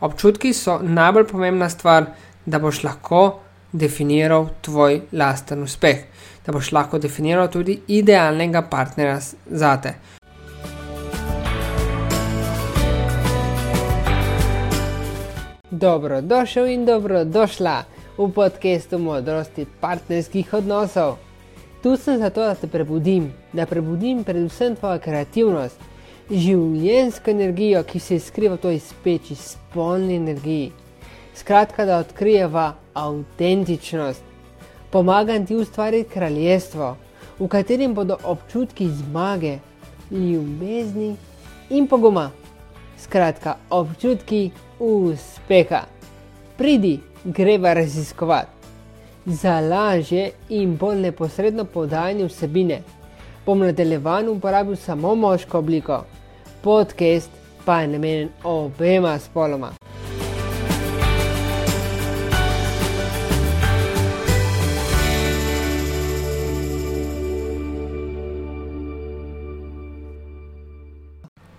Občutki so najbolj pomembna stvar, da boš lahko definiral tvoj lasten uspeh, da boš lahko definiral tudi idealnega partnerja za te. Dobro, došel in dobro došla v podkastu modrosti partnerskih odnosov. Tu sem zato, da te prebudim, da prebudim predvsem tvojo kreativnost, življensko energijo, ki se skriva v toj speči, spolni energiji. Skratka, da odkrijeva avtentičnost. Pomagam ti ustvariti kraljestvo, v katerem bodo občutki zmage, ljubezni in poguma. Skratka, občutki uspeha. Pridi, greva raziskovati. Za lažje in bolj neposredno podajanje vsebine bom nadaljevan uporabil samo moško obliko, podcast pa je namenjen obema spoloma.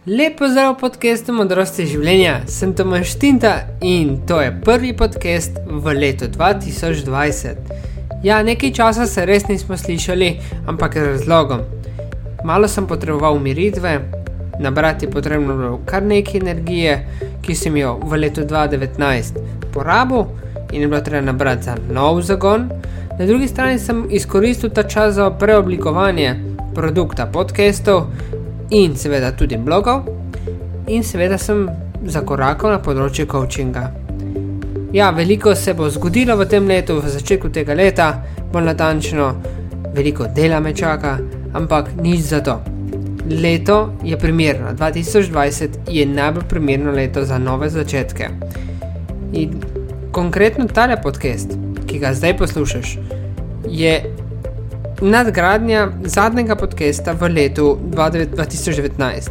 Lepo zdrav podcastu Modrosti življenja, sem Tomaš Tinta in to je prvi podcast v letu 2020. Ja, nekaj časa se res nismo slišali, ampak z razlogom. Malo sem potreboval umiritve, nabrati je potrebno bilo kar nekaj energije, ki sem jo v letu 2019 porabil in je bilo treba nabrati za nov zagon. Na drugi strani sem izkoristil ta čas za preoblikovanje produkta podcastov in seveda tudi blogov, in seveda sem zakorakal na področje coachinga. Ja, veliko se bo zgodilo v tem letu, v začetku tega leta, bolj natančno, veliko dela me čaka, ampak nič za to. Leto je primerno, 2020 je najbolj primerno leto za nove začetke. In konkretno tale podcast, ki ga zdaj poslušaš, je nadgradnja zadnjega podcasta v letu 2019.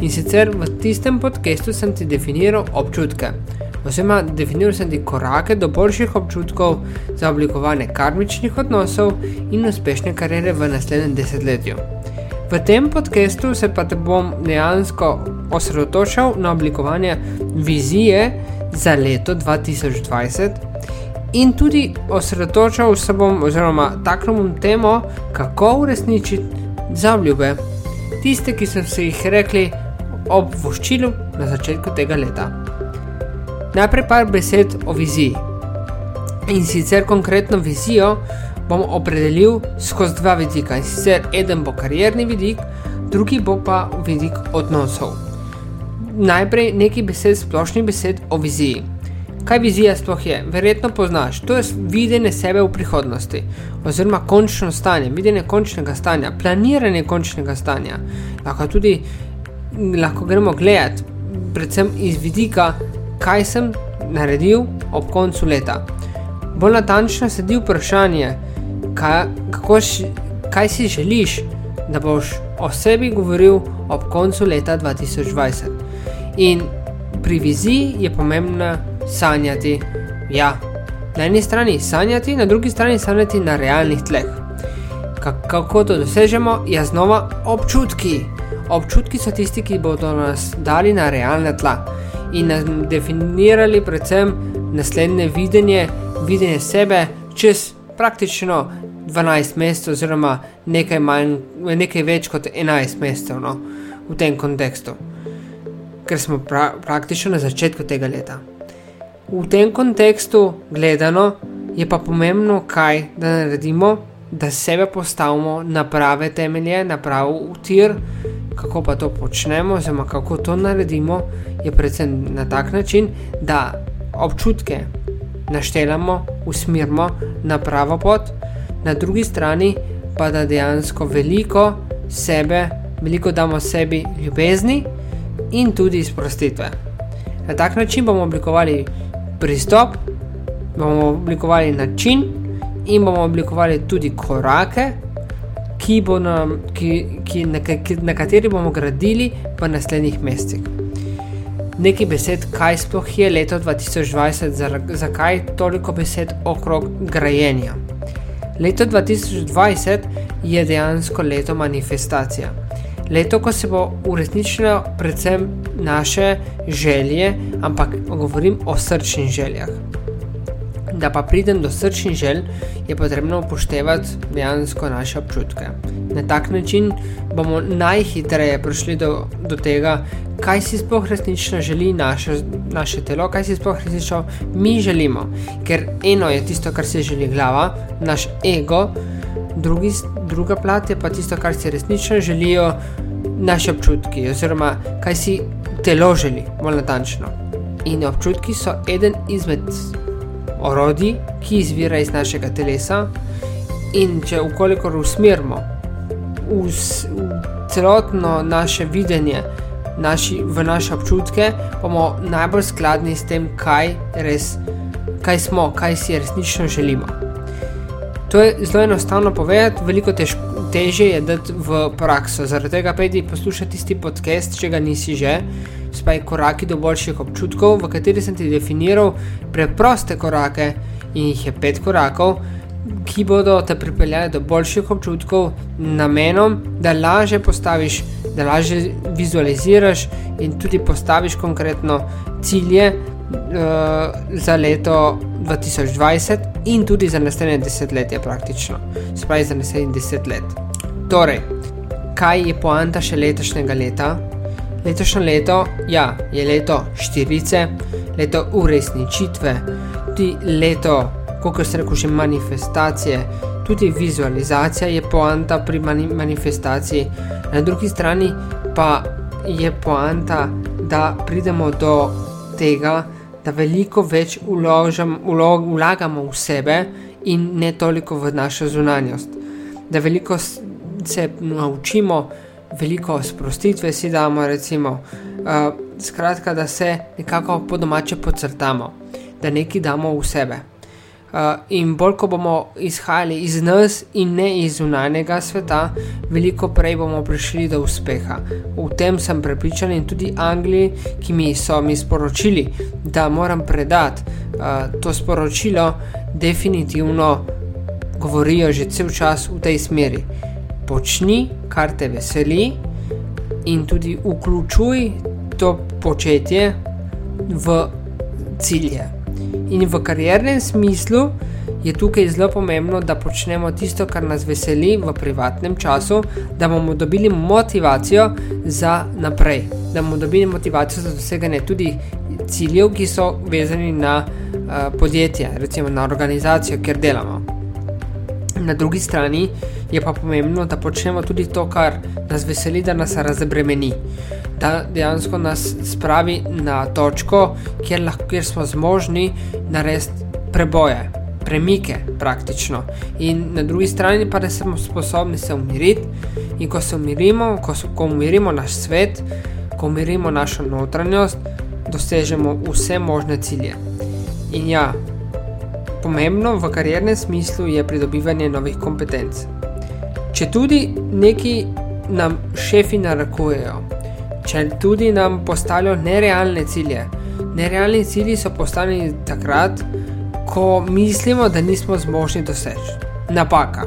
In sicer v tistem podkastu sem ti definiral občutke, oziroma definiral sem ti korake do boljših občutkov za oblikovanje karmičnih odnosov in uspešne kariere v naslednjem desetletju. V tem podkastu se pa te bom dejansko osredotočal na oblikovanje vizije za leto 2020 in tudi osredotočal se bom, oziroma takšno bom temo, kako uresničiti zaobljube, tiste, ki so se jih rekli ob voščilu na začetku tega leta. Najprej par besed o viziji. In sicer konkretno vizijo bom opredelil skozi dva vidika. In sicer eden bo karjerni vidik, drugi bo pa vidik odnosov. Najprej nekaj besed, splošnih besed o viziji. Kaj vizija sploh je? Verjetno poznaš. To je videnje sebe v prihodnosti, oziroma končno stanje, videnje končnega stanja, planiranje končnega stanja. Lahko tudi lahko gremo gledati, predvsem iz vidika, kaj sem naredil ob koncu leta. Bolj natančno sledi vprašanje, kaj, š, kaj si želiš, da boš o sebi govoril ob koncu leta 2020. In pri viziji je pomembna sanjati. Ja, na eni strani sanjati, na drugi strani sanjati na realnih tleh. Kako to dosežemo, je znova občutki. Občutki so tisti, ki bodo nas dali na realne tla in nam definirali predvsem naslednje videnje, videnje sebe čez praktično 12 mesecev, oziroma nekaj, manj, nekaj več kot 11 mesecev no, v tem kontekstu, ker smo pra praktično na začetku tega leta. V tem kontekstu gledano je pa pomembno, kaj da naredimo, da sebe postavimo na prave temelje, na pravi utir. Kako pa to počnemo, oziroma kako to naredimo, je predvsem na tak način, da občutke naštelamo, usmerimo na pravo pot, na drugi strani pa da dejansko veliko sebe, veliko damo sebi ljubezni in tudi sprostitve. Na tak način bomo oblikovali pristop, bomo oblikovali način in bomo oblikovali tudi korake, ki nam, ki, ki, na, ki, na kateri bomo gradili v naslednjih mesecih. Nekaj besed, kaj sploh je leto 2020, zakaj toliko besed okrog grajenja. Leto 2020 je dejansko leto manifestacija. leto, ko se bo uresničilo predvsem naše želje, ampak govorim o srčnih željah. Da pa pridem do srčnih želj, je potrebno upoštevati dejansko naše občutke. Na tak način bomo najhitreje prišli do, do tega, kaj si sploh resnično želi naše, naše telo, kaj si sploh resnično mi želimo. Ker eno je tisto, kar si želi glava, naš ego, drugi, druga plat je pa tisto, kar si resnično želijo naše občutki, oziroma kaj si telo želi, bolj natančno. In občutki so eden izmed orodij, ki izvira iz našega telesa, in če ukolikor usmerimo v, v celotno naše videnje, naši, v naše občutke, bomo najbolj skladni s tem, kaj res, kaj smo, kaj si resnično želimo. To je zelo enostavno povedati, veliko težje je dati v prakso. Zaradi tega pejdi poslušati tisti podcast, če ga nisi že, spaj koraki do boljših občutkov, v kateri sem ti definiral preproste korake in jih je pet korakov, ki bodo te pripeljali do boljših občutkov, namenom, da lažje postaviš, da lažje vizualiziraš in tudi postaviš konkretno cilje uh, za leto 2020 in tudi za naslednje desetletje, praktično, spravi za naslednjih deset let. Torej, kaj je poanta še letošnjega leta? Letošnje leto ja, je leto štirice, leto uresničitve, tudi leto kot se reče, manifestacije, tudi vizualizacija je poanta pri mani manifestaciji, na drugi strani pa je poanta, da pridemo do tega, da veliko več uložam, ulog, vlagamo v sebe in ne toliko v našo zunanjost. Da veliko se naučimo, veliko sprostitve si damo, recimo, uh, skratka, da se nekako po domače pocrtamo, da nekaj damo v sebe. Uh, in bolj, ko bomo izhajali iz nas in ne iz zunanjega sveta, veliko prej bomo prišli do uspeha. V tem sem prepričan in tudi Angliji, ki mi so mi sporočili, da moram predati uh, to sporočilo, definitivno govorijo že cel čas v tej smeri. Počni, kar te veseli, in tudi vključuj to početje v cilje. In v kariernem smislu je tukaj zelo pomembno, da počnemo tisto, kar nas veseli v privatnem času, da bomo dobili motivacijo za naprej, da bomo dobili motivacijo za doseganje tudi ciljev, ki so vezani na uh, podjetje, recimo na organizacijo, kjer delamo. Na drugi strani je pa pomembno, da počnemo tudi to, kar nas veseli, da nas razbremeni da dejansko nas spravi na točko, kjer, lahko, kjer smo zmožni narediti preboje, premike praktično. In na drugi strani pa da smo sposobni se umiriti in ko se umirimo, ko, ko umirimo naš svet, ko umirimo našo notranjost, dosežemo vse možne cilje. In ja, pomembno v kariernem smislu je pridobivanje novih kompetenc. Če tudi neki nam šefi narekujejo, če tudi nam postavljajo nerealne cilje. Nerealni cilji so postavljeni takrat, ko mislimo, da nismo zmožni doseči. Napaka.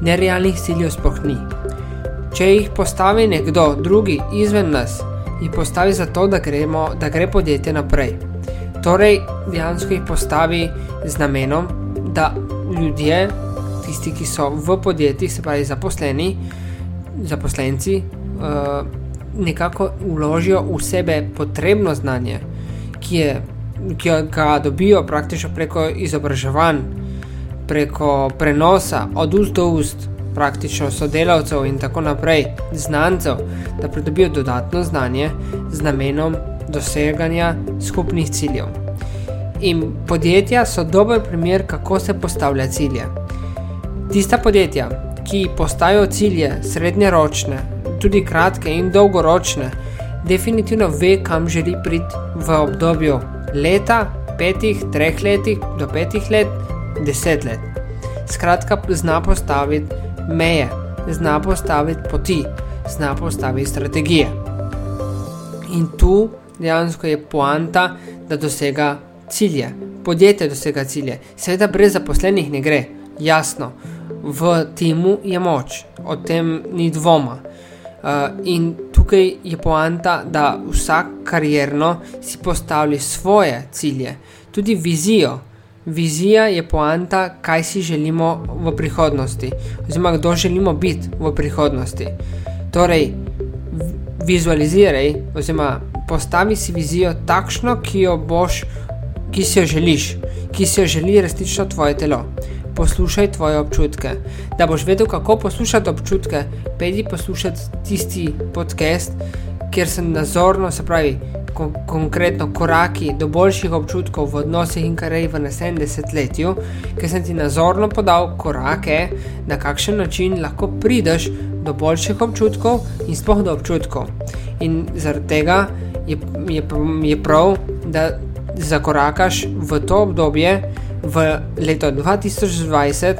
Nerealnih ciljev sploh ni. Če jih postavi nekdo drugi izven nas, jih postavi zato, da, gremo, da gre podjetje naprej. Torej, dejansko jih postavi z namenom, da ljudje, tisti, ki so v podjetjih, se pravi zaposleni, zaposlenci, uh, nekako vložijo v sebe potrebno znanje, ki, je, ki ga dobijo praktično preko izobraževanj, preko prenosa od ust do ust, praktično sodelavcev in tako naprej, znancev, da pridobijo dodatno znanje z namenom doseganja skupnih ciljev. In podjetja so dober primer, kako se postavlja cilje. Tista podjetja, ki postavijo cilje srednjeročne, tudi kratke in dolgoročne, definitivno ve, kam želi priti v obdobju leta, petih, treh letih, do petih let, deset let. Skratka, zna postaviti meje, zna postaviti poti, zna postaviti strategije. In tu dejansko je poanta, da dosega cilje. Podjetje dosega cilje, seveda brez zaposlenih ne gre, jasno, v timu je moč, o tem ni dvoma. Uh, in tukaj je poanta, da vsak karjerno si postavlja svoje cilje, tudi vizijo. Vizija je poanta, kaj si želimo v prihodnosti, oziroma kdo želimo biti v prihodnosti. Torej, vizualiziraj, oziroma postavi si vizijo takšno, ki jo boš, ki si jo želiš, ki si jo želi resnično tvoje telo. Poslušaj tvoje občutke. Da boš vedel, kako poslušati občutke, pejdi poslušati tisti podcast, kjer sem nazorno, se pravi, kon konkretno koraki do boljših občutkov v odnosih in karieri v naslednjem desetletju, ker sem ti nazorno podal korake, na kakšen način lahko prideš do boljših občutkov in sploh do občutkov. In zaradi tega je, je, je prav, da zakorakaš v to obdobje, v leto 2020,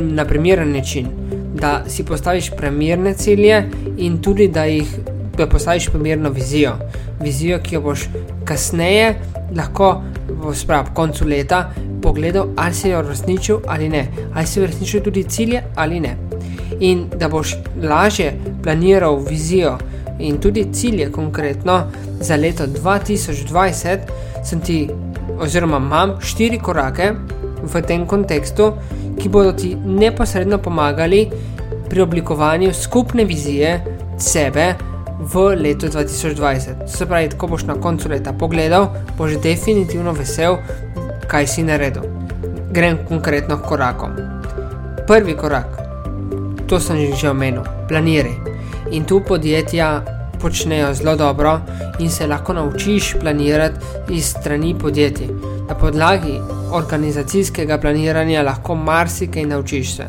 na primeren način, da si postaviš primerne cilje in tudi da jih da postaviš primerno vizijo. Vizijo, ki jo boš kasneje lahko, sprav, po koncu leta, pogledal, ali si jo uresničil ali ne, ali si uresničil tudi cilje ali ne. In da boš lažje planiral vizijo in tudi cilje, konkretno za leto 2020, sem ti, oziroma imam štiri korake v tem kontekstu, ki bodo ti neposredno pomagali pri oblikovanju skupne vizije sebe v letu 2020. Se pravi, ko boš na koncu leta pogledal, boš definitivno vesel, kaj si naredil. Grem konkretno k korakom. Prvi korak, to sem že omenil, planiraj. In tu podjetja počnejo zelo dobro in se lahko naučiš planirati iz strani podjetij. Na podlagi organizacijskega planiranja lahko marsikaj naučiš se.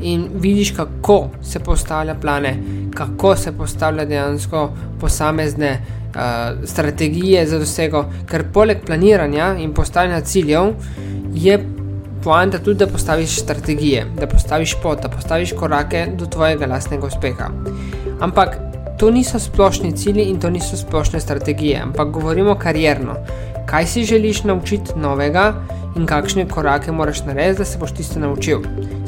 In vidiš, kako se postavlja plane, kako se postavlja dejansko posamezne uh, strategije za dosego. Ker poleg planiranja in postavljanja ciljev je poanta tudi, da postaviš strategije, da postaviš pot, da postaviš korake do tvojega lastnega uspeha. Ampak to niso splošni cilji in to niso splošne strategije, ampak govorimo karjerno. Kaj si želiš naučiti novega in kakšne korake moraš narediti, da se boš tisto naučil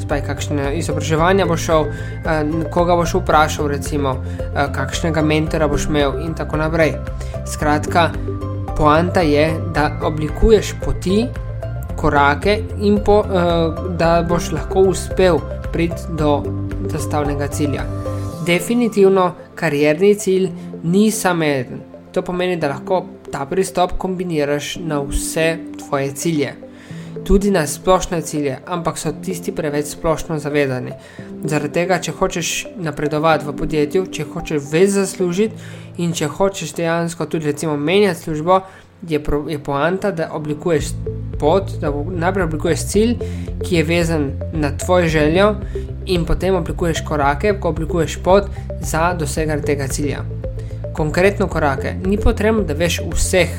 spaj, kakšne izobraževanja boš šel, eh, koga boš vprašal, recimo, eh, kakšnega mentora boš imel in tako naprej. Skratka, poanta je, da oblikuješ poti, korake in po, eh, da boš lahko uspel priti do zastavljenega cilja. Definitivno, karjerni cilj ni samo eden. To pomeni, da lahko ta pristop kombiniraš na vse tvoje cilje tudi na splošne cilje, ampak so tisti preveč splošno zavedani. Zaradi tega, če hočeš napredovati v podjetju, če hočeš več zaslužiti in če hočeš dejansko tudi recimo menjati službo, je, pro, je poanta, da oblikuješ pot, da najprej oblikuješ cilj, ki je vezan na tvojo željo, in potem oblikuješ korake, ko oblikuješ pot za doseganje tega cilja. Konkretno korake, ni potrebno, da veš vseh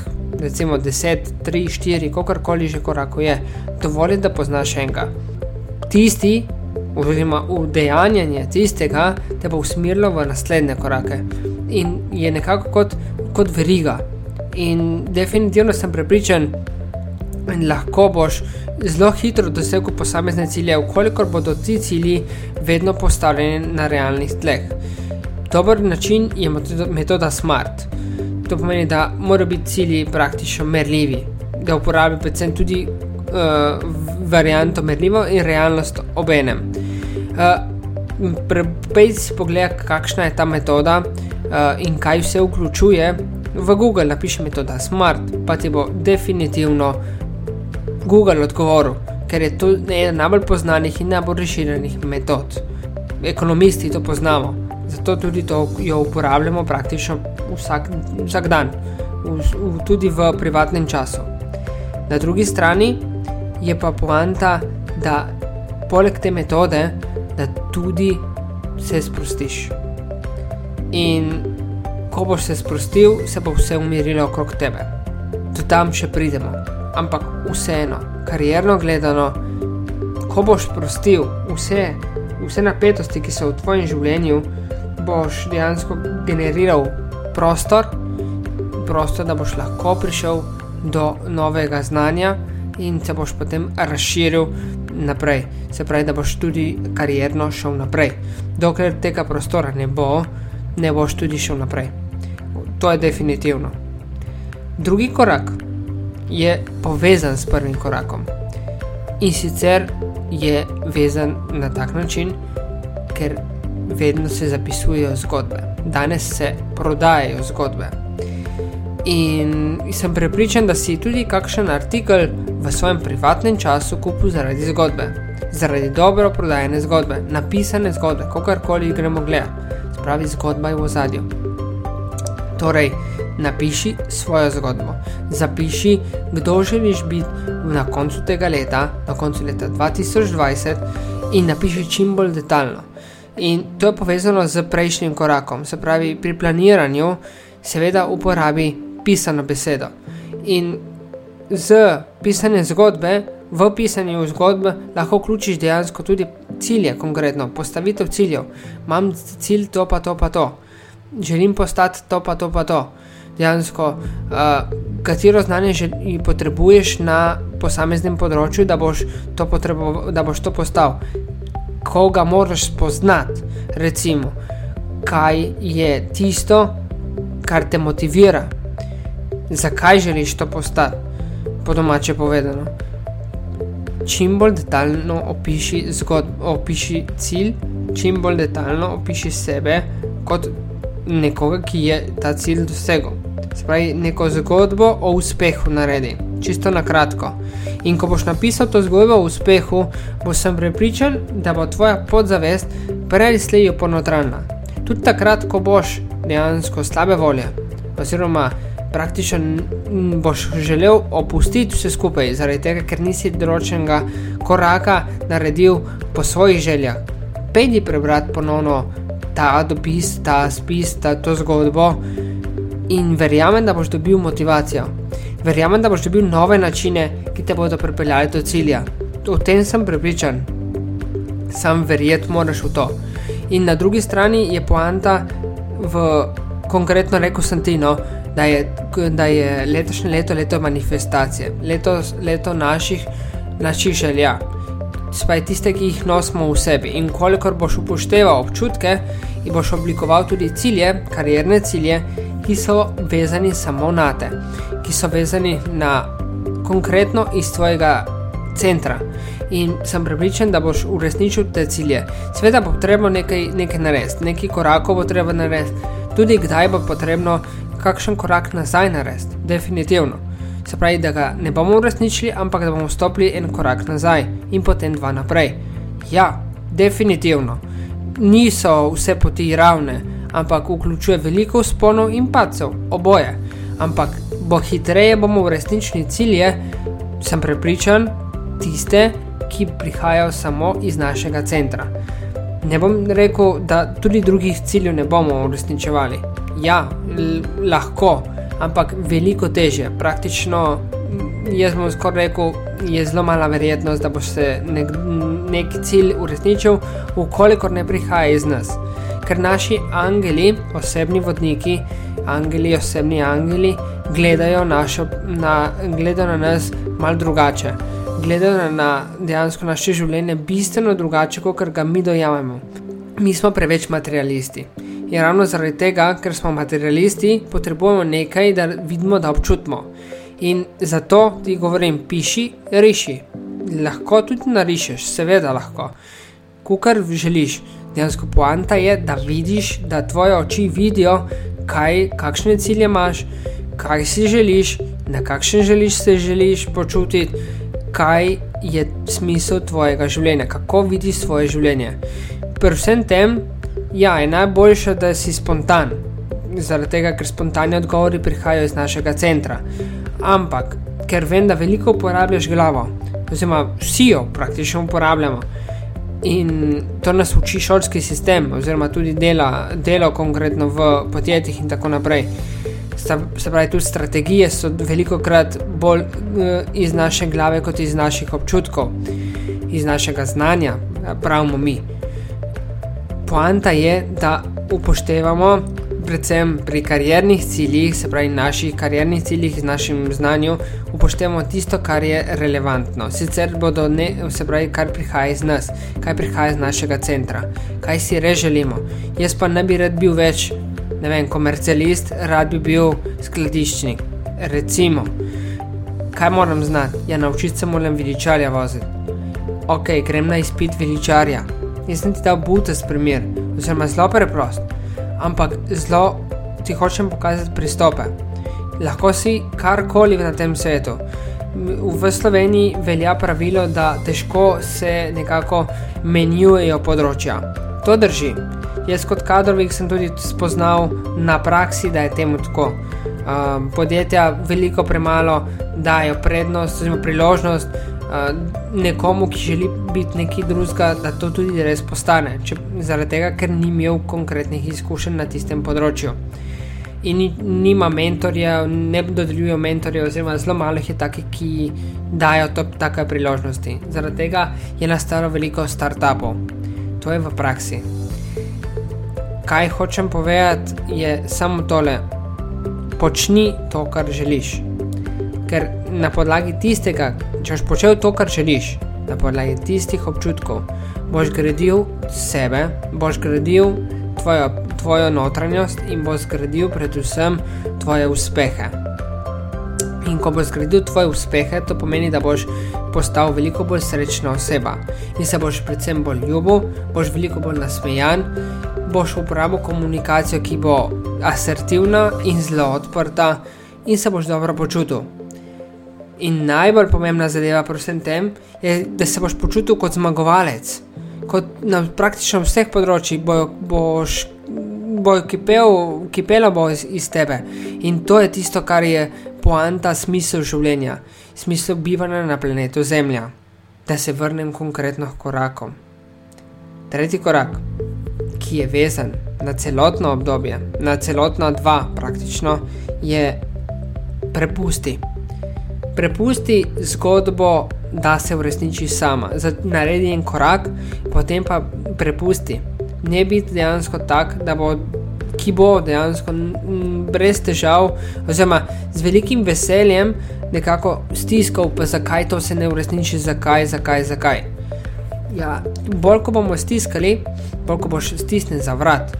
recimo 10, 3, 4, kakorkoli že korakov je, dovolj, da poznaš enega. Tisti, oziroma udejanjanje tistega, te bo usmerilo v naslednje korake in je nekako kot, kot veriga. In definitivno sem prepričan, da lahko boš zelo hitro dosegel posamezne cilje, ukolikor bodo ti cilji vedno postavljeni na realnih tleh. Dober način je metoda SMART. To pomeni, da morajo biti cilji praktično merljivi, da uporabi predvsem tudi uh, varianto merljivo in realnost ob enem. Uh, Prej si pogleda, kakšna je ta metoda uh, in kaj vse vključuje. V Google napiši metoda Smart, pa ti bo definitivno Google odgovoril, ker je to ena najbolj znanih in najbolj razširjenih metod. Ekonomisti to poznamo, zato tudi to jo uporabljamo praktično vsak, vsak dan, v, v, tudi v privatnem času. Na drugi strani je pa poanta, da poleg te metode, da tudi se sprostiš. In ko boš se sprostil, se bo vse umirilo okrog tebe. Do tam še pridemo. Ampak vseeno, karjerno gledano, ko boš sprostil vse, vse napetosti, ki so v tvojem življenju, boš dejansko generiral prostor, prostor, da boš lahko prišel do novega znanja in se boš potem razširil naprej. Se pravi, da boš tudi karierno šel naprej. Dokler tega prostora ne bo, ne boš tudi šel naprej. To je definitivno. Drugi korak je povezan s prvim korakom. In sicer je vezan na tak način, ker vedno se zapisujejo zgodbe, danes se prodajajo zgodbe. In sem prepričan, da si tudi kakšen artikel v svojem privatnem času kupil zaradi zgodbe, zaradi dobro prodajene zgodbe, napisane zgodbe, kakorkoli gremo gledati, spravi zgodba je v zadju. Torej, napiši svojo zgodbo, zapiši, kdo želiš biti na koncu tega leta, na koncu leta 2020, in napiši čim bolj detaljno. In to je povezano z prejšnjim korakom, se pravi, pri planiranju, seveda, uporabi pisano besedo. In z pisanjem zgodbe, v pisanju zgodbe, lahko vključiš dejansko tudi cilje, konkretno postavitev ciljev. Imam cilj to, pa to, pa to. Želim postati to, pa to, pa to. Dejansko, uh, katero znanje že potrebuješ na posameznem področju, da boš to, potrebo, da boš to postal, koga moraš spoznati, recimo, kaj je tisto, kar te motivira, zakaj želiš to postati, po domače povedano. Čim bolj detaljno opiši, zgod, opiši cilj, čim bolj detaljno opiši sebe kot nekoga, ki je ta cilj dosegel. Spravi neko zgodbo o uspehu naredi, čisto na kratko. In ko boš napisal to zgodbo o uspehu, boš sem prepričan, da bo tvoja podzavest prej ali slej ponotrana. Tudi takrat, ko boš dejansko slabe volje, oziroma praktično boš želel opustiti vse skupaj, zaradi tega, ker nisi določenega koraka naredil po svojih željah. Pejdi prebrati ponovno ta dopis, ta spis, ta to zgodbo in verjamem, da boš dobil motivacijo. Verjamem, da boš dobil nove načine, ki te bodo pripeljali do cilja. O tem sem prepričan. Sam verjet moraš v to. In na drugi strani je poanta v konkretno rekel sem ti, no, da, je, da je letošnje leto leto manifestacije, leto, leto naših, naših želja. Spaj tiste, ki jih nosimo v sebi. In kolikor boš upošteval občutke in boš oblikoval tudi cilje, karierne cilje, ki so vezani samo na te, ki so vezani na konkretno iz tvojega centra. In sem prepričan, da boš uresničil te cilje. Sveda bo potrebno nekaj, nekaj narediti, nekaj korakov bo treba narediti, tudi kdaj bo potrebno kakšen korak nazaj narediti, definitivno. Se pravi, da ga ne bomo uresničili, ampak da bomo stopili en korak nazaj in potem dva naprej. Ja, definitivno. Niso vse poti ravne, ampak vključuje veliko usponov in pacov, oboje. Ampak bo hitreje bomo uresničili cilje, sem prepričan, tiste, ki prihajajo samo iz našega centra. Ne bom rekel, da tudi drugih ciljev ne bomo uresničevali. Ja, lahko, ampak veliko teže. Praktično, jaz bom skoraj rekel, je zelo mala verjetnost, da bo se nek, nek cilj uresničil, ukolikor ne prihaja iz nas ker naši angeli, osebni vodniki, angeli, osebni angeli, gledajo, našo, na, gledajo na nas malo drugače. Gledajo na dejansko naše življenje bistveno drugače, kot ga mi dojamemo. Mi smo preveč materialisti. In ravno zaradi tega, ker smo materialisti, potrebujemo nekaj, da vidimo, da občutimo. In zato ti govorim, piši, riši. Lahko tudi narišeš, seveda lahko, kukar želiš dejansko poanta je, da vidiš, da tvoje oči vidijo, kaj, kakšne cilje imaš, kaj si želiš, na kakšen želiš se želiš počutiti, kaj je smisel tvojega življenja, kako vidiš svoje življenje. Pri vsem tem ja, je najboljše, da si spontan, zaradi tega, ker spontani odgovori prihajajo iz našega centra. Ampak, ker vem, da veliko uporabljaš glavo, oziroma vsi jo praktično uporabljamo. In to nas uči šolski sistem, oziroma tudi dela, delo konkretno v podjetjih in tako naprej. Se pravi, tudi strategije so veliko krat bolj uh, iz naše glave, kot iz naših občutkov, iz našega znanja, pravimo mi. Poanta je, da upoštevamo predvsem pri kariernih ciljih, se pravi naših kariernih ciljih, z našim znanjem, upoštevamo tisto, kar je relevantno. Sicer bodo ne, se pravi, kar prihaja iz nas, kaj prihaja iz našega centra, kaj si res želimo. Jaz pa ne bi rad bil več, ne vem, komercialist, rad bi bil skladiščnik. Recimo, kaj moram znati? Ja, naučiti se moram veličarja voziti. Ok, grem na izpit veličarja. Jaz sem ti dal butes primer, oziroma zelo preprost ampak zelo ti hočem pokazati pristope. Lahko si karkoli na tem svetu. V Sloveniji velja pravilo, da težko se nekako menjujejo področja. To drži. Jaz kot kadrovik sem tudi spoznal na praksi, da je temu tako. Um, podjetja veliko premalo dajo prednost, oziroma priložnost nekomu, ki želi biti nekaj drugega, da to tudi res postane. Če, zaradi tega, ker ni imel konkretnih izkušenj na tistem področju. In nima mentorja, ne dodeljujejo mentorje, oziroma zelo malo je takih, ki dajo to take priložnosti. Zaradi tega je nastalo veliko startupov. To je v praksi. Kaj hočem povedati, je samo tole. Počni to, kar želiš ker na podlagi tistega, če boš počel to, kar želiš, na podlagi tistih občutkov, boš gradil sebe, boš gradil tvojo, tvojo notranjost in boš gradil predvsem tvoje uspehe. In ko boš zgradil tvoje uspehe, to pomeni, da boš postal veliko bolj srečna oseba in se boš predvsem bolj ljubil, boš veliko bolj nasmejan, boš uporabil komunikacijo, ki bo asertivna in zelo odprta, in se boš dobro počutil. In najbolj pomembna zadeva pri vsem tem je, da se boš počutil kot zmagovalec. Kot na praktično vseh področjih bo, boš bo kipel, kipelo bo iz, iz tebe. In to je tisto, kar je poanta, smisel življenja, smisel bivanja na planetu Zemlja. Da se vrnem konkretno k korakom. Tretji korak, ki je vezan na celotno obdobje, na celotna dva praktično, je prepusti prepusti zgodbo, da se uresniči sama. Naredi en korak, potem pa prepusti. Ne biti dejansko tak, da bo, ki bo dejansko brez težav, oziroma z velikim veseljem nekako stiskal, pa zakaj to se ne uresniči, zakaj, zakaj, zakaj. Ja, bolj ko bomo stiskali, bolj ko boš stisnjen za vrat.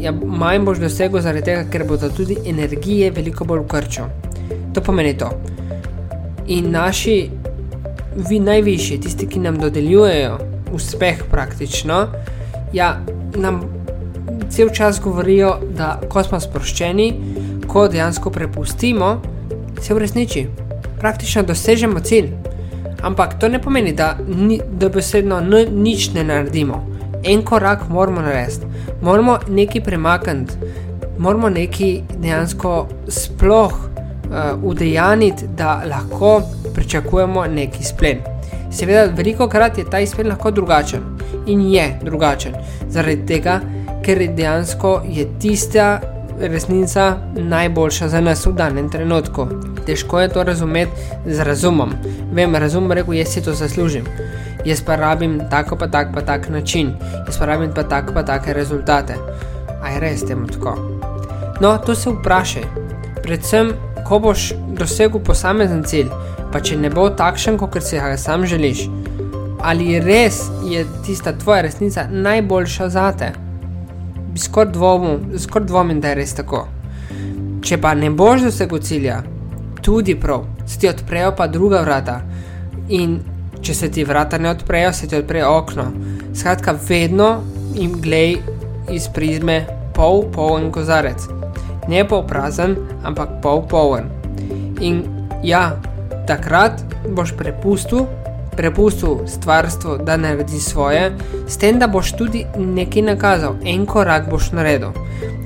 Ja, manj boš dosegel zaradi tega, ker bodo tudi energije veliko bolj v krču. To pomeni to in naši, vi najvišji, tisti, ki nam dodeljujejo uspeh, praktično, ja, nam cel čas govorijo, da ko smo sproščeni, ko dejansko prepustimo, se uresniči. Praktično dosežemo cilj. Ampak to ne pomeni, da, ni, da besedno nič ne naredimo. En korak moramo narediti, moramo nekaj premakniti, moramo nekaj dejansko sploh uh, udejaniti, da lahko pričakujemo neki splen. Seveda, veliko krat je ta izplen lahko drugačen in je drugačen, zaradi tega, ker dejansko je tista resnica najboljša za nas v danem trenutku. Težko je to razumeti z razumom. Vem, razum rekel, jaz si to zaslužim. Jaz pa rabim tako pa tak pa tak način, jaz pa rabim pa tako pa take rezultate. Aj res temu tako. No, to se vprašaj. Predvsem ko boš dosegel posamezen cilj, pa če ne bo takšen, kot si ga sam želiš, ali res je tista tvoja resnica najboljša za te? Skoraj dvomim, skor dvomim, da je res tako. Če pa ne boš dosegel cilja, tudi prav, se ti odprejo pa druga vrata. In če se ti vrata ne odprejo, se ti odprejo okno. Skratka, vedno jim glej iz prizme pol, poln kozarec ne pol prazen, ampak pol poln. In ja, takrat boš prepustil, prepustil stvarstvo, da naredi svoje, s tem, da boš tudi nekaj nakazal, en korak boš naredil.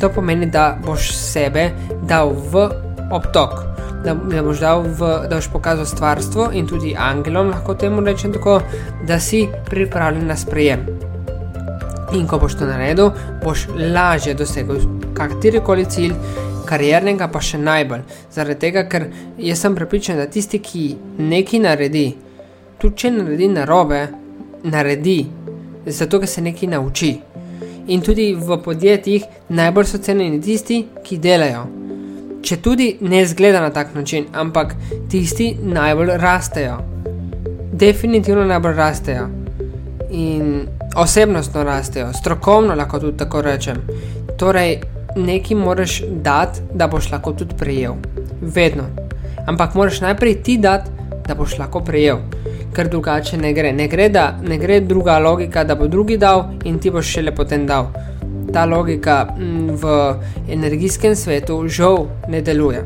To pomeni, da boš sebe dal v obtok. Da, da, boš v, da boš pokazal stvarstvo in tudi angelom, lahko temu rečem tako, da si pripravljen na sprejem. In ko boš to naredil, boš lažje dosegel katerikoli cilj, kariernega pa še najbolj. Zaradi tega, ker jaz sem prepričan, da tisti, ki nekaj naredi, tudi če naredi narobe, naredi, zato ker se nekaj nauči. In tudi v podjetjih najbolj so cenjeni tisti, ki delajo. Če tudi ne zgleda na tak način, ampak tisti najbolj rastejo. Definitivno najbolj rastejo. In osebnostno rastejo, strokovno lahko tudi tako rečem. Torej, nekaj moraš dati, da boš lahko tudi prejel. Vedno. Ampak moraš najprej ti dati, da boš lahko prejel. Ker drugače ne gre. Ne gre, da, ne gre druga logika, da bo drugi dal in ti boš šele potem dal. Ta logika mm, v energijskem svetu žal ne deluje.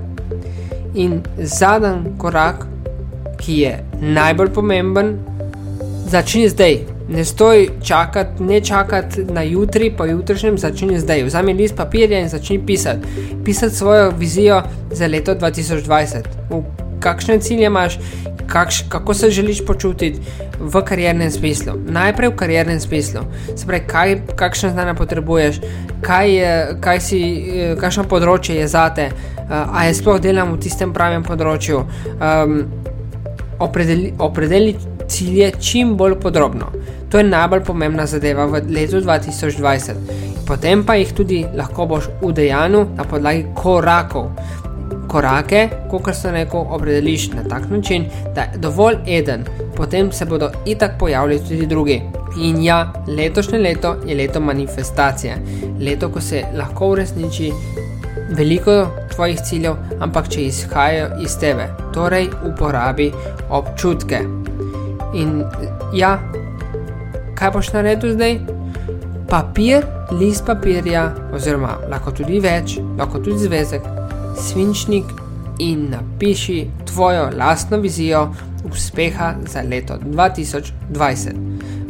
In zadnji korak, ki je najbolj pomemben, začni zdaj. Ne stoj čakati, ne čakati na jutri, pa jutrišnjem začni zdaj. Vzemi list papirja in začni pisati. Pisati svojo vizijo za leto 2020. V kakšne cilje imaš, kakš, kako se želiš počutiti v kariernem smislu. Najprej v kariernem smislu. Se pravi, kaj, kakšne znanja potrebuješ, kaj je, kaj si, eh, kakšno področje je zate, uh, a je sploh delam v tistem pravem področju. Um, opredeli, opredeli cilje čim bolj podrobno. To je najbolj pomembna zadeva v letu 2020. Potem pa jih tudi lahko boš v dejanju na podlagi korakov. Korake, kot se neko opredeliš na tak način, da je dovolj eden, potem se bodo itak pojavili tudi drugi. In ja, letošnje leto je leto manifestacije, leto, ko se lahko uresniči veliko tvojih ciljev, ampak če izhajajo iz tebe, torej uporabi občutke. In ja, kaj boš naredil zdaj? Papir, list papirja, oziroma lahko tudi več, lahko tudi zvezek, svinčnik in napiši tvojo lastno vizijo uspeha za leto 2020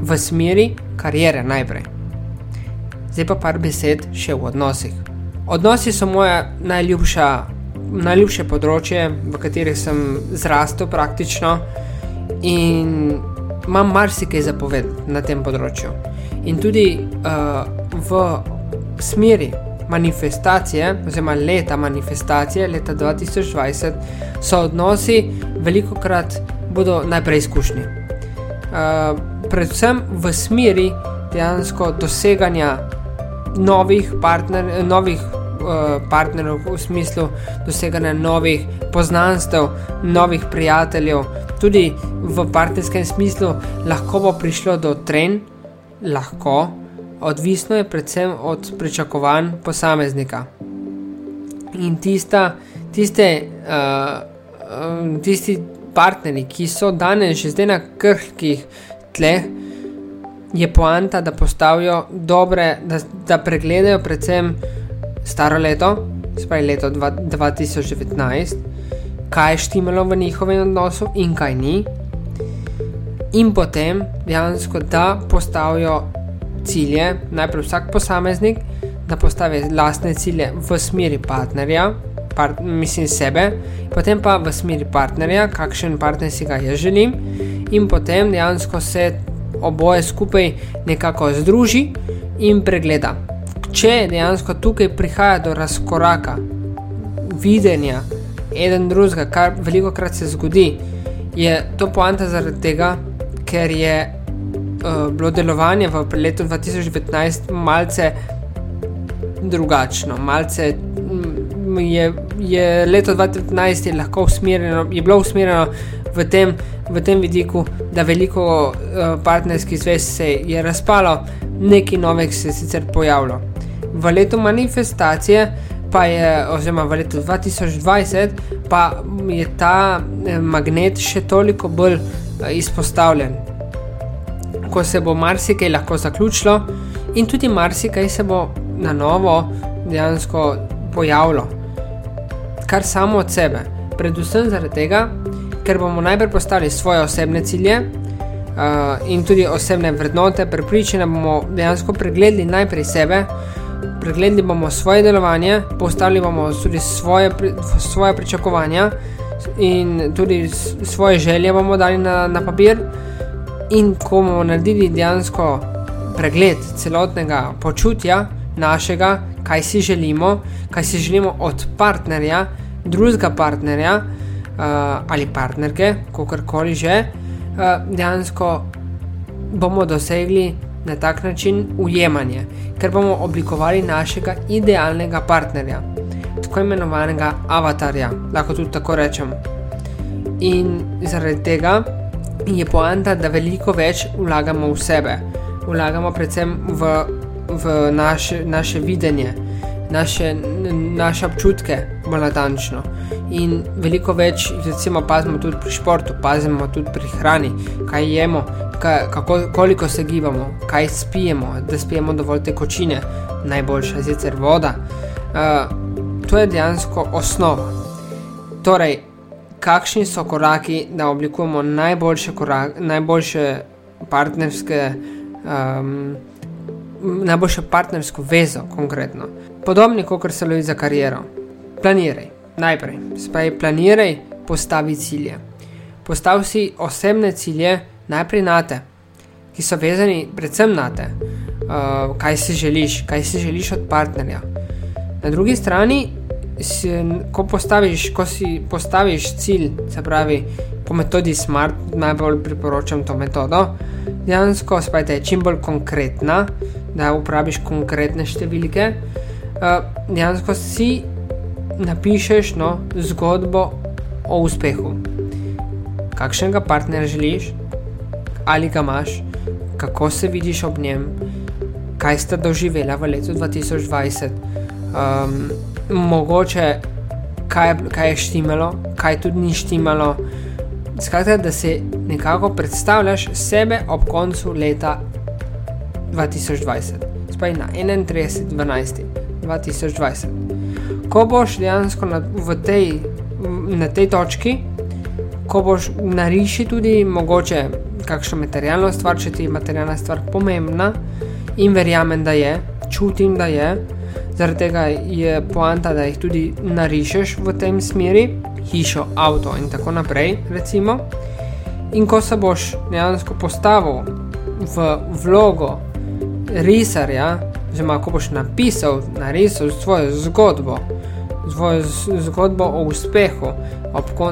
v smeri karijere najprej. Zdaj pa par besed še v odnosih. Odnosi so moja najljubša, najljubše področje, v katerih sem zrastel praktično in imam marsikaj za povedati na tem področju. In tudi uh, v smeri manifestacije, oziroma leta manifestacije, leta 2020, so odnosi veliko krat bodo najprej izkušnji. Uh, predvsem v smeri dejansko doseganja novih, partner, novih partnerjev, v smislu doseganja novih poznanstev, novih prijateljev, tudi v partnerskem smislu, lahko bo prišlo do tren, lahko, odvisno je predvsem od pričakovanj posameznika. In tista, tiste, uh, tisti partnerji, ki so danes že zdaj na krhkih tleh, je poanta, da postavijo dobre, da, da pregledajo predvsem staro leto, spaj leto 2019 kaj je štimalo v njihovem odnosu in kaj ni, in potem dejansko da postavijo cilje, najprej vsak posameznik, da postavi lastne cilje v smeri partnerja, part, mislim sebe, potem pa v smeri partnerja, kakšen partner si ga jaz želim, in potem dejansko se oboje skupaj nekako združi in pregleda. Če dejansko tukaj prihaja do razkoraka videnja, eden drugega, kar veliko krat se zgodi, je to poanta zaradi tega, ker je uh, bilo delovanje v letu 2019 malce drugačno. Malce mm, je, je leto 2019 je lahko usmerjeno, je bilo usmerjeno v tem, v tem vidiku, da veliko uh, partnerskih zvez se je razpalo, nekaj novih se je sicer pojavilo. V letu manifestacije pa je, oziroma v letu 2020, pa je ta eh, magnet še toliko bolj eh, izpostavljen. Ko se bo marsikaj lahko zaključilo, in tudi marsikaj se bo na novo dejansko pojavilo, kar samo od sebe. Predvsem zaradi tega, ker bomo najprej postavili svoje osebne cilje uh, in tudi osebne vrednote, prepričani bomo dejansko pregledali najprej sebe, pregledali bomo svoje delovanje, postavili bomo tudi svoje, svoje pričakovanja in tudi svoje želje bomo dali na, na papir. In ko bomo naredili dejansko pregled celotnega počutja našega, kaj si želimo, kaj si želimo od partnerja, drugega partnerja uh, ali partnerke, kakorkoli že, uh, dejansko bomo dosegli na tak način ujemanje, ker bomo oblikovali našega idealnega partnerja, tako imenovanega avatarja, lahko tudi tako rečem. In zaradi tega je poanta, da veliko več vlagamo v sebe, vlagamo predvsem v, v naše, naše videnje, naše, naše občutke, bolj natančno. In veliko več, recimo, pazimo tudi pri športu, pazimo tudi pri hrani, kaj jemo, kako, koliko se gibamo, kaj spijemo, da spijemo dovolj tekočine, najboljša je sicer voda. Uh, to je dejansko osnova. Torej, kakšni so koraki, da oblikujemo najboljše, korak, najboljše partnerske. Um, Najboljša partnerska veza, konkretno. Podobno kot se lovi za kariero. Planiraj. Najprej, spaj planiraj, postavi cilje. Postavi si osebne cilje, najprej na te, ki so vezani predvsem na te, uh, kaj si želiš, kaj si želiš od partnerja. Na drugi strani, si, ko, postaviš, ko si postaviš cilj, se pravi po metodi SMART, najbolj priporočam to metodo, dejansko spajte čim bolj konkretna, da uporabiš konkretne številke. Uh, dejansko si napišeš no, zgodbo o uspehu. Kakšnega partnerja želiš, ali ga imaš, kako se vidiš ob njem, kaj sta doživela v letu 2020, um, mogoče kaj, kaj je štimalo, kaj tudi ni štimalo. Skratka, da si nekako predstavljaš sebe ob koncu leta 2020, spaj na 31.12.2020 ko boš dejansko na, tej, na tej točki, ko boš nariši tudi mogoče kakšno materialno stvar, če ti je materialna stvar pomembna in verjamem, da je, čutim, da je, zaradi tega je poanta, da jih tudi narišeš v tem smeri, hišo, avto in tako naprej, recimo. In ko se boš dejansko postavil v vlogo risarja, oziroma ko boš napisal, narisal svojo zgodbo, svojo zgodbo o uspehu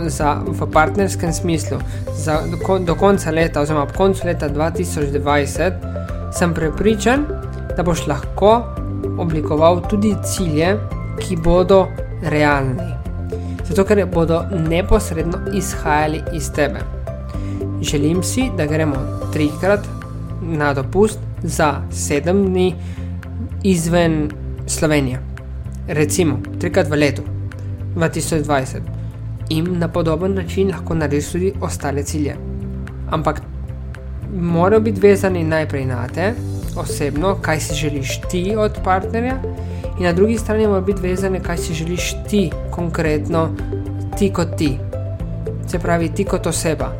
za, v partnerskem smislu za, do, do konca leta, oziroma ob koncu leta 2020, sem prepričan, da boš lahko oblikoval tudi cilje, ki bodo realni. Zato, ker bodo neposredno izhajali iz tebe. Želim si, da gremo trikrat na dopust za sedem dni izven Slovenije recimo trikrat v letu 2020 in na podoben način lahko narediš tudi ostale cilje. Ampak morajo biti vezani najprej na te, osebno, kaj si želiš ti od partnerja, in na drugi strani morajo biti vezani, kaj si želiš ti, konkretno ti kot ti. Se pravi, ti kot oseba.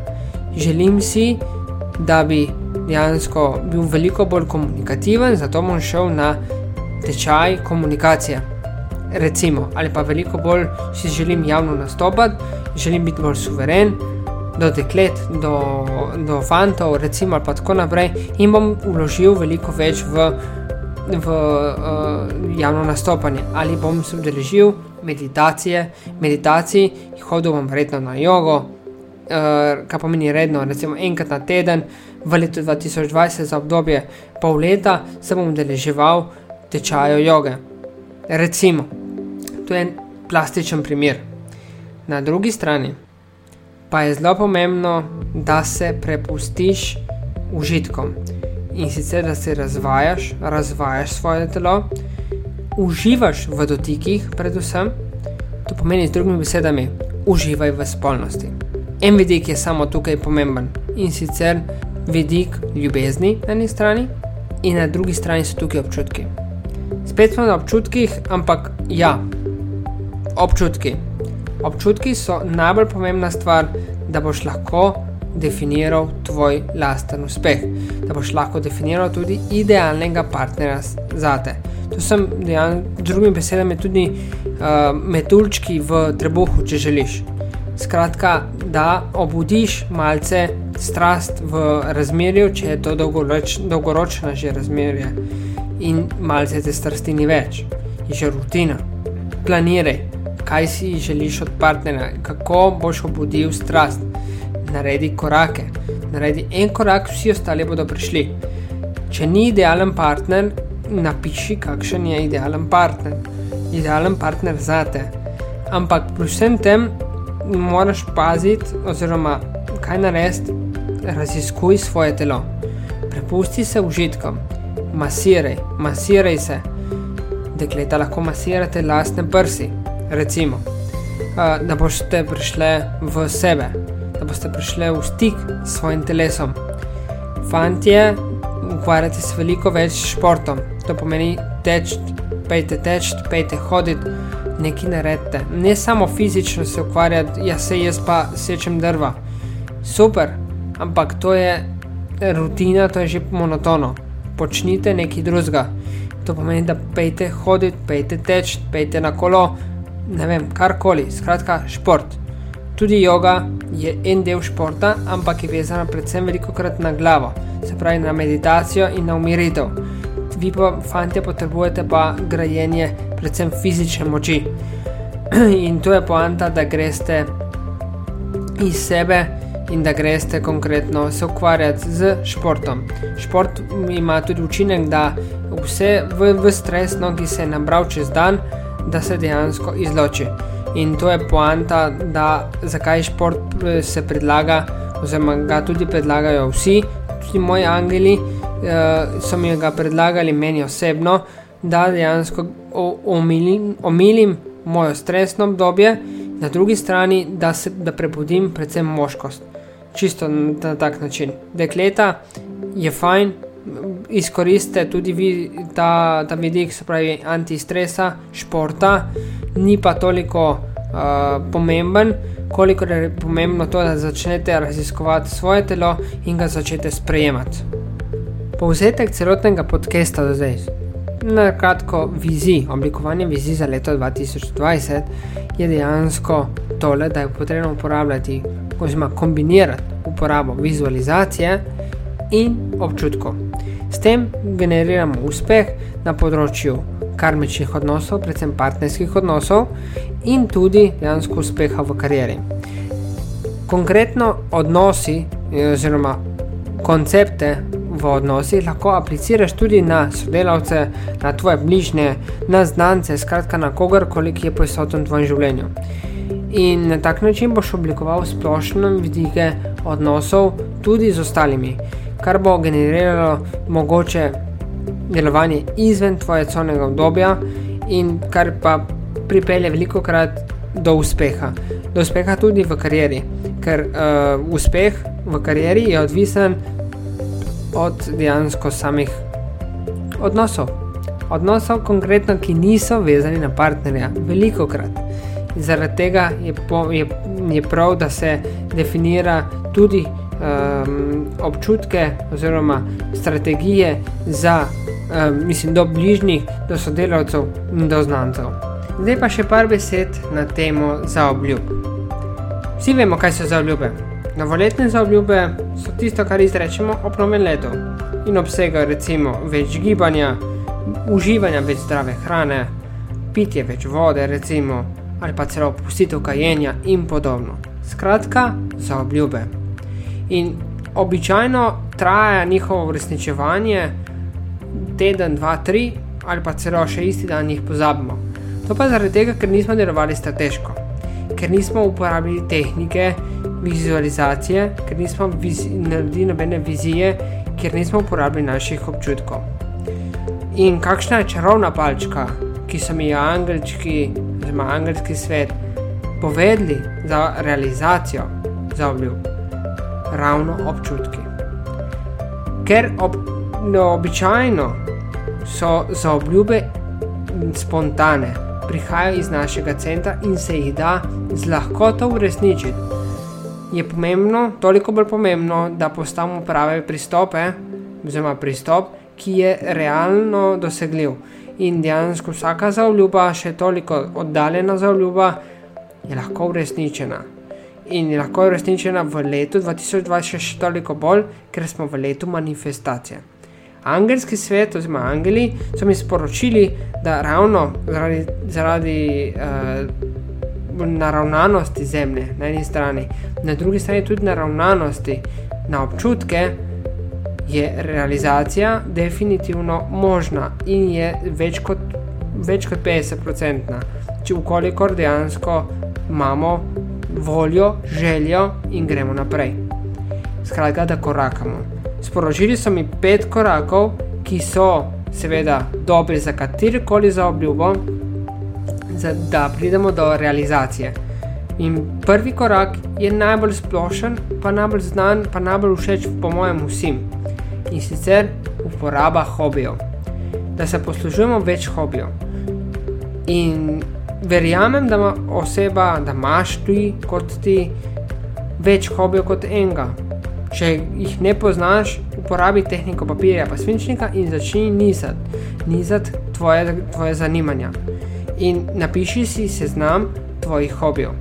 Želim si, da bi dejansko bil veliko bolj komunikativen, zato bom šel na tečaj komunikacije recimo, ali pa veliko bolj si želim javno nastopati, želim biti bolj suveren, do deklet, do, do fantov, recimo, ali pa tako naprej, in bom vložil veliko več v, v uh, javno nastopanje, ali bom se udeležil meditacije, meditacij, hodil bom redno na jogo, uh, kar pomeni redno, recimo enkrat na teden. V letu 2020, za obdobje pol leta, se bom udeleževal tečajo joge. Recimo, to je plastičen primer. Na drugi strani pa je zelo pomembno, da se prepustiš užitkom in sicer da se razvajaš, razvajaš svoje telo, uživaš v dotikih, predvsem. To pomeni z drugimi besedami, uživaj v spolnosti. En vidik je samo tukaj pomemben in sicer vidik ljubezni na eni strani, in na drugi strani so tukaj občutki. Spet smo na občutkih, ampak ja, občutki. Občutki so najbolj pomembna stvar, da boš lahko definiral tvoj lasten uspeh, da boš lahko definiral tudi idealnega partnerja za te. To sem z drugimi besedami tudi uh, metulčki v trebuhu, če želiš. Skratka, da obudiš malce strast v razmerju, če je to dolgoroč, dolgoročno že razmerje in malce te strasti ni več, je že rutina. Planiraj, kaj si želiš od partnerja, kako boš obudil strast. Naredi korake, naredi en korak, vsi ostali bodo prišli. Če ni idealen partner, napiši, kakšen je idealen partner. Idealen partner za te. Ampak pri vsem tem moraš paziti, oziroma kaj narediti, raziskuj svoje telo. Prepusti se užitkom, masiraj, masiraj se. Dekleta lahko masirate lastne prsi, recimo, da boste prišli v sebe, da boste prišli v stik s svojim telesom. Fantje, ukvarjate se veliko več s športom, to pomeni teč, pejte teč, pejte hoditi, nekaj naredite. Ne samo fizično se ukvarjati, ja se jaz pa sečem drva. Super, ampak to je rutina, to je že monotono. Počnite nekaj drugega. To pomeni, da pejte hoditi, pejte teč, pejte na kolo, ne vem, karkoli, skratka, šport. Tudi yoga je en del športa, ampak je vezana predvsem veliko krat na glavo, se pravi na meditacijo in na umiritev. Vi pa, fanti, potrebujete pa grajenje predvsem fizične moči. In to je poanta, da greste iz sebe in da greste konkretno se ukvarjati z športom. Šport ima tudi učinek, da vse v, v stres, no, ki se je nabral čez dan, da se dejansko izloči. In to je poanta, da zakaj šport eh, se predlaga, oziroma ga tudi predlagajo vsi, tudi moji angeli uh, so mi ga predlagali meni osebno, da dejansko omilim, omilim mojo stresno obdobje, na drugi strani, da se da prebudim predvsem moškost čisto na tak način. Dekleta je fajn, izkoristite tudi vi ta, ta vidik, se pravi antistresa, športa, ni pa toliko uh, pomemben, koliko je pomembno to, da začnete raziskovati svoje telo in ga začnete sprejemati. Povzetek celotnega podcasta do zdaj. Na kratko, vizij, oblikovanje vizij za leto 2020 je dejansko tole, da je potrebno uporabljati oziroma kombinirati uporabo vizualizacije in občutkov. S tem generiramo uspeh na področju karmičnih odnosov, predvsem partnerskih odnosov in tudi dejansko uspeha v karieri. Konkretno odnosi oziroma koncepte v odnosih lahko apliciraš tudi na sodelavce, na tvoje bližnje, na znance, skratka na kogarkoli, ki je prisoten v tvojem življenju in na tak način boš oblikoval splošne vidike odnosov tudi z ostalimi, kar bo generiralo mogoče delovanje izven tvoje conega obdobja in kar pa pripelje veliko krat do uspeha. Do uspeha tudi v karieri, ker uh, uspeh v karieri je odvisen od dejansko samih odnosov. Odnosov, konkretno, ki niso vezani na partnerja, veliko krat. Zaradi tega je, po, je, je prav, da se definira tudi um, občutke oziroma strategije za, um, mislim, do bližnjih, do sodelavcev in do znancev. Zdaj pa še par besed na temo zaobljub. Vsi vemo, kaj so zaobljube. Novoletne zaobljube so tisto, kar izrečemo ob novem letu in obsegajo recimo več gibanja, uživanja več zdrave hrane, pitje več vode, recimo ali pa celo opustitev kajenja in podobno. Skratka, za obljube. In običajno traja njihovo uresničevanje teden, dva, tri ali pa celo še isti dan jih pozabimo. To pa zaradi tega, ker nismo delovali strateško, ker nismo uporabili tehnike vizualizacije, ker nismo naredili nobene vizije, ker nismo uporabili naših občutkov. In kakšna je čarovna palčka, ki so mi jo angelčki, oziroma angelski svet, povedali za realizacijo za obljub, ravno občutki. Ker ob, no, običajno so za obljube spontane, prihajajo iz našega centra in se jih da z lahkoto uresničiti. Je pomembno, toliko bolj pomembno, da postavimo prave pristope, oziroma pristop, ki je realno dosegljiv in dejansko vsaka zaobljuba, še toliko oddaljena zaobljuba, je lahko uresničena. In je lahko uresničena v letu 2020 še toliko bolj, ker smo v letu manifestacije. Angelski svet, oziroma angeli, so mi sporočili, da ravno zaradi, zaradi uh, naravnanosti zemlje na eni strani, na drugi strani tudi naravnanosti na občutke, je realizacija definitivno možna in je več kot, več kot 50-odstotna, če ukolikor dejansko imamo voljo, željo in gremo naprej. Skratka, da korakamo. Sporočili so mi pet korakov, ki so seveda dobri za katerikoli za obljubo, za, da pridemo do realizacije. In prvi korak je najbolj splošen, pa najbolj znan, pa najbolj všeč, po mojem, vsem. In sicer uporaba hobijev. Da se poslužujemo več hobijev. In verjamem, da ima oseba, da imaš ti kot ti več hobijev kot enega. Če jih ne poznaš, uporabi tehniko papirja pa svinčnika in začni nizati, nizati tvoje, tvoje zanimanja. In napiši si seznam tvojih hobijev.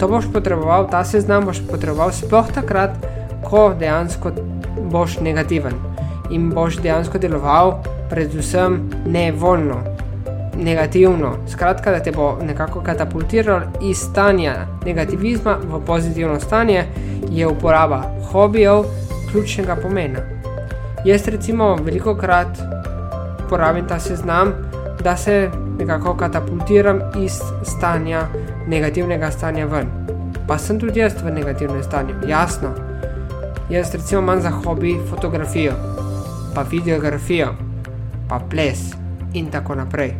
To boš potreboval, ta seznam boš potreboval sploh takrat, ko dejansko boš negativen in boš dejansko deloval, predvsem nevoljno, negativno. Skratka, da te bo nekako katapultiral iz stanja negativizma v pozitivno stanje, je uporaba hobijev ključnega pomena. Jaz recimo veliko krat uporabim ta seznam, da se nekako katapultiram iz stanja, negativnega stanja ven. Pa sem tudi jaz v negativnem stanju, jasno. Jaz recimo imam za hobi fotografijo, pa videografijo, pa ples in tako naprej.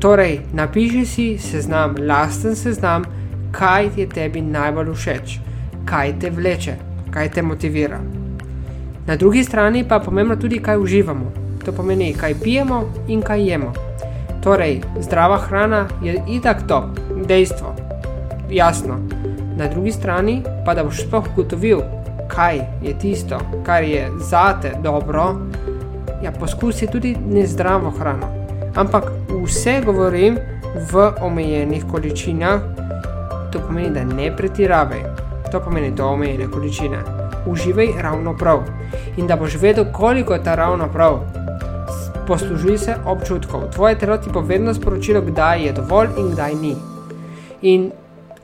Torej, napiši si seznam, lasten seznam, kaj je tebi najbolj všeč, kaj te vleče, kaj te motivira. Na drugi strani pa je pomembno tudi, kaj uživamo. To pomeni, kaj pijemo in kaj jemo. Torej, zdrava hrana je itak to, dejstvo, jasno. Na drugi strani pa da boš sploh ugotovil, kaj je tisto, kar je zate dobro, ja poskusi tudi nezdravo hrano. Ampak vse govorim v omejenih količinah, to pomeni, da ne pretiravaj. To pomeni, da omejene količine uživaj ravno prav. In da boš vedel, koliko je ta ravno prav. Poslužuj se občutkov. Tvoje telo ti bo vedno sporočilo, kdaj je dovolj in kdaj ni. In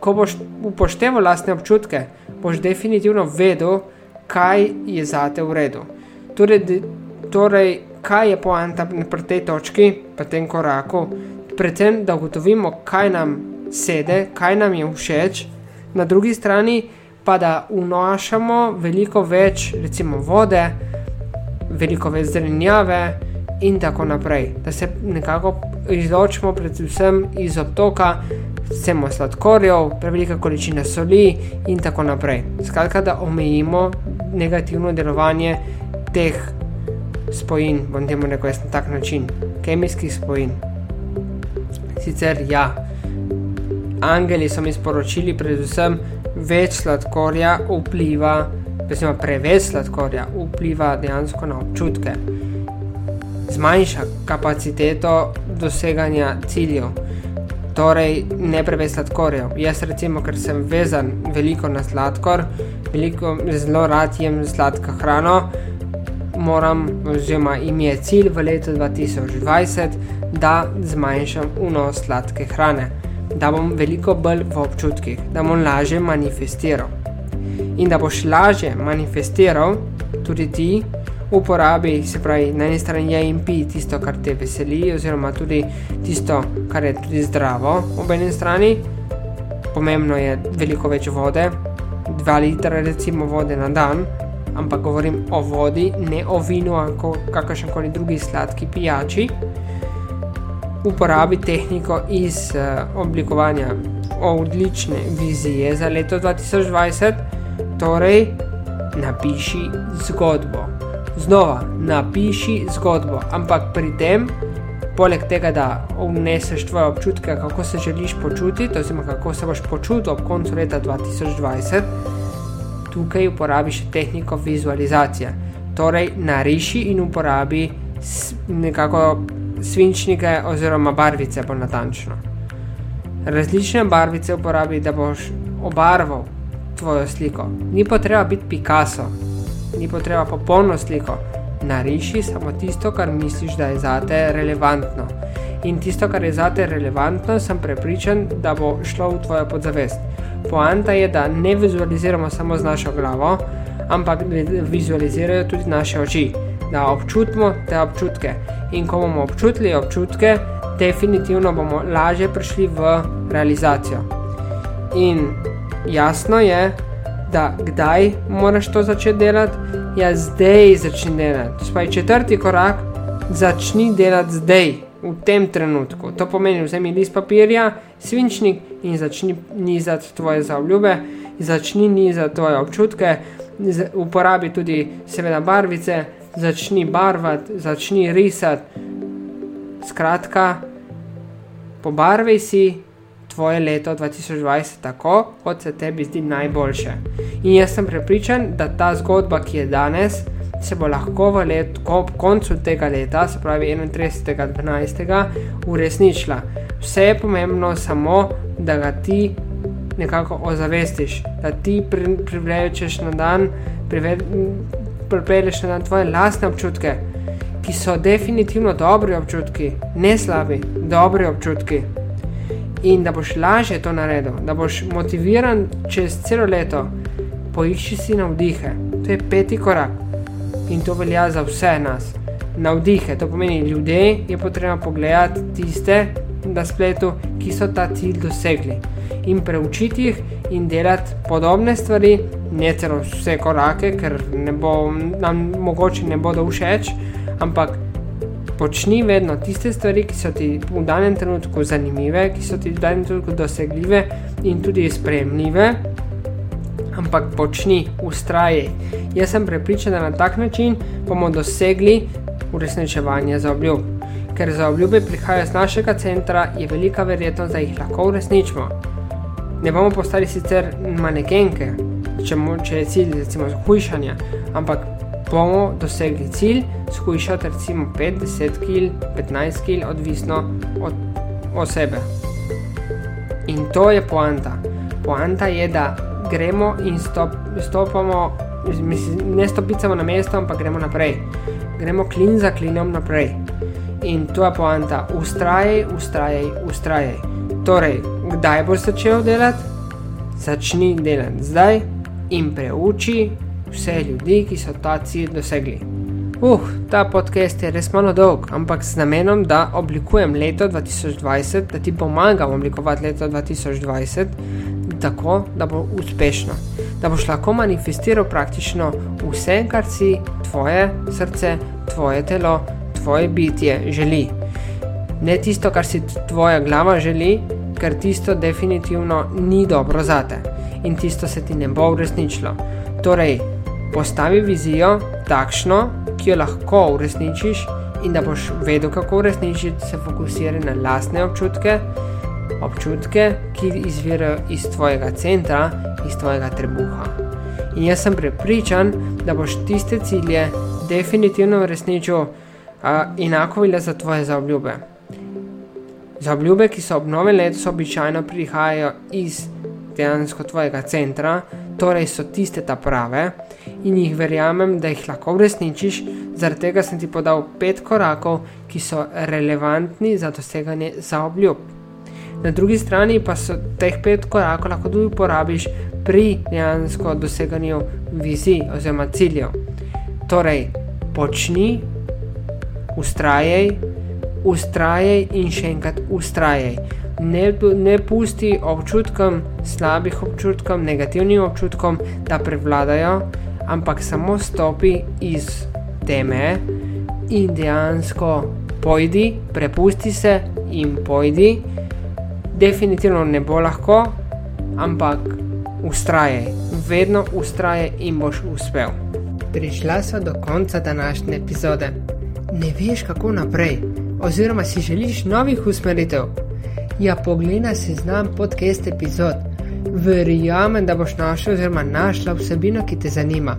ko boš upošteval lastne občutke, boš definitivno vedel, kaj je zate v redu. Torej, torej kaj je poanta pri tej točki, pri tem koraku, predvsem da ugotovimo, kaj nam sede, kaj nam je všeč, na drugi strani pa da vnašamo veliko več, recimo vode, veliko več zelenjave in tako naprej. Da se nekako izločimo predvsem iz obtoka, vsemo sladkorjev, prevelika količina soli in tako naprej. Skratka, da omejimo negativno delovanje teh spojin, bom temu rekel na tak način, kemijskih spojin. Sicer ja, angeli so mi sporočili predvsem, več sladkorja vpliva, oziroma preveč sladkorja vpliva dejansko na občutke, zmanjša kapaciteto doseganja ciljev. Torej, ne preveč sladkorja. Jaz, recimo, ker sem vezan veliko na sladkor, veliko zelo rad jem sladko hrano, moram, oziroma im je cilj v letu 2020, da zmanjšam vnos sladke hrane da bom veliko bolj v občutkih, da bom lažje manifestiral. In da boš lažje manifestiral, tudi ti uporabi, se pravi, na eni strani je in pi tisto, kar te veseli, oziroma tudi tisto, kar je tudi zdravo, ob eni strani. Pomembno je veliko več vode, 2 litra recimo vode na dan, ampak govorim o vodi, ne o vinu ali kakršen koli drugi sladki pijači uporabi tehniko iz uh, oblikovanja odlične vizije za leto 2020, torej napiši zgodbo. Znova, napiši zgodbo, ampak pri tem, poleg tega, da vneseš tvoje občutke, kako se želiš počutiti, oziroma kako se boš počutil ob koncu leta 2020, tukaj uporabiš tehniko vizualizacije. Torej, nariši in uporabi nekako svinčnike oziroma barvice bolj natančno. Različne barvice uporabi, da boš obarval tvojo sliko. Ni potreba biti Picasso, ni potreba popolno sliko. Nariši samo tisto, kar misliš, da je zate relevantno. In tisto, kar je zate relevantno, sem prepričan, da bo šlo v tvojo podzavest. poanta je, da ne vizualiziramo samo z našo glavo, ampak vizualizirajo tudi naše oči, da občutimo te občutke. In ko bomo občutili občutke, definitivno bomo lažje prišli v realizacijo. In jasno je, da kdaj moraš to začeti delati, ja, zdaj začni delati. Spaj četrti korak, začni delati zdaj, v tem trenutku. To pomeni, vzemi list papirja, svinčnik in začni nizati tvoje zaobljube, začni nizati tvoje občutke, uporabi tudi, seveda, barvice, začni barvati, začni risati. Skratka, pobarvaj si tvoje leto 2020 tako, kot se tebi zdi najboljše. In jaz sem prepričan, da ta zgodba, ki je danes, se bo lahko v let, ko, koncu tega leta, se pravi 31.12., uresničila. Vse je pomembno samo, da ga ti nekako ozavestiš, da ti privlečeš na dan, pripelješ na tvoje lastne občutke, ki so definitivno dobri občutki, ne slabi, dobri občutki. In da boš lažje to naredil, da boš motiviran čez celo leto, poišči si navdihe. To je peti korak in to velja za vse nas. Navdihe, to pomeni, ljudje je potrebno pogledati tiste na spletu, ki so ta cilj dosegli in preučiti jih in delati podobne stvari, ne celo vse korake, ker ne bo, nam mogoče ne bodo všeč, ampak počni vedno tiste stvari, ki so ti v danem trenutku zanimive, ki so ti v danem trenutku dosegljive in tudi sprejemljive. Ampak počni, ustraji. Jaz sem prepričan, da na tak način bomo dosegli uresničevanje za obljub. Ker za obljube prihajajo z našega centra, je velika verjetnost, da jih lahko uresničimo. Ne bomo postali sicer manekenke, če, če je cilj recimo zhujšanje, ampak bomo dosegli cilj zhujšati recimo 5-10 kg, 15 kg, odvisno od osebe. In to je poanta. Poanta je, da gremo in stop, stopamo, mislim, ne stopicamo na mesto, ampak gremo naprej. Gremo klin za klinom naprej. In to je poanta. Ustrajaj, ustrajaj, ustrajaj. Torej, kdaj boš začel delati? Začni delati zdaj in preuči vse ljudi, ki so ta cilj dosegli. Uh, ta podcast je res malo dolg, ampak z namenom, da oblikujem leto 2020, da ti pomagam oblikovati leto 2020, tako, da bo uspešno, da boš lahko manifestiral praktično vse, kar si tvoje srce, tvoje telo, tvoje bitje želi. Ne tisto, kar si tvoja glava želi, ker tisto definitivno ni dobro za te in tisto se ti ne bo uresničilo. Torej, postavi vizijo takšno, ki jo lahko uresničiš in da boš vedel, kako uresničiti, se fokusiraj na lastne občutke občutke, ki izvirajo iz tvojega centra, iz tvojega trebuha. In jaz sem prepričan, da boš tiste cilje definitivno uresničil, enako velja za tvoje zaobljube. Zaobljube, ki so ob novem letu, običajno prihajajo iz dejansko tvojega centra, torej so tiste ta prave in jih verjamem, da jih lahko uresničiš, zaradi tega sem ti podal pet korakov, ki so relevantni za doseganje zaobljub. Na drugi strani pa so teh pet korakov lahko tudi uporabiš pri dejansko doseganju vizij oziroma ciljev. Torej, počni, ustrajaj, ustrajaj in še enkrat ustrajaj. Ne, ne pusti občutkom, slabih občutkom, negativnim občutkom, da prevladajo, ampak samo stopi iz teme in dejansko pojdi, prepusti se in pojdi definitivno ne bo lahko, ampak ustrajaj, vedno ustrajaj in boš uspel. Prišla sva do konca današnje epizode. Ne veš, kako naprej, oziroma si želiš novih usmeritev. Ja, poglej si znam podcast epizod. Verjamem, da boš našel oziroma našla vsebino, ki te zanima.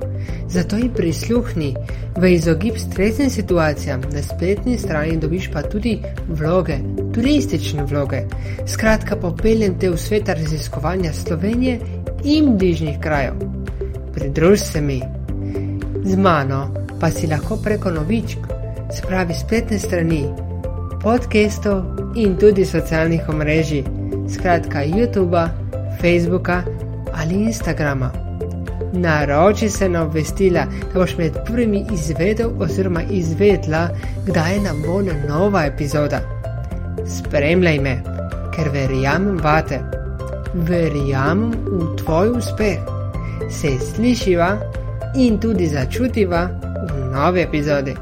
Zato ji prisluhni, v izogib stresnim situacijam na spletni strani dobiš pa tudi vloge, turistične vloge. Skratka, popeljem te v svet raziskovanja Slovenije in bližnjih krajev. Pridruž se mi. Z mano pa si lahko preko novičk, spravi spletne strani, podcastov in tudi socialnih omrežij, skratka YouTube, Facebooka, ali Instagrama. Naroči se na obvestila, da boš med prvimi izvedel oziroma izvedla, kdaj je na voljo nova epizoda. Spremljaj me, ker verjamem vate, verjamem v tvoj uspeh. Se slišiva in tudi začutiva v novi epizodi.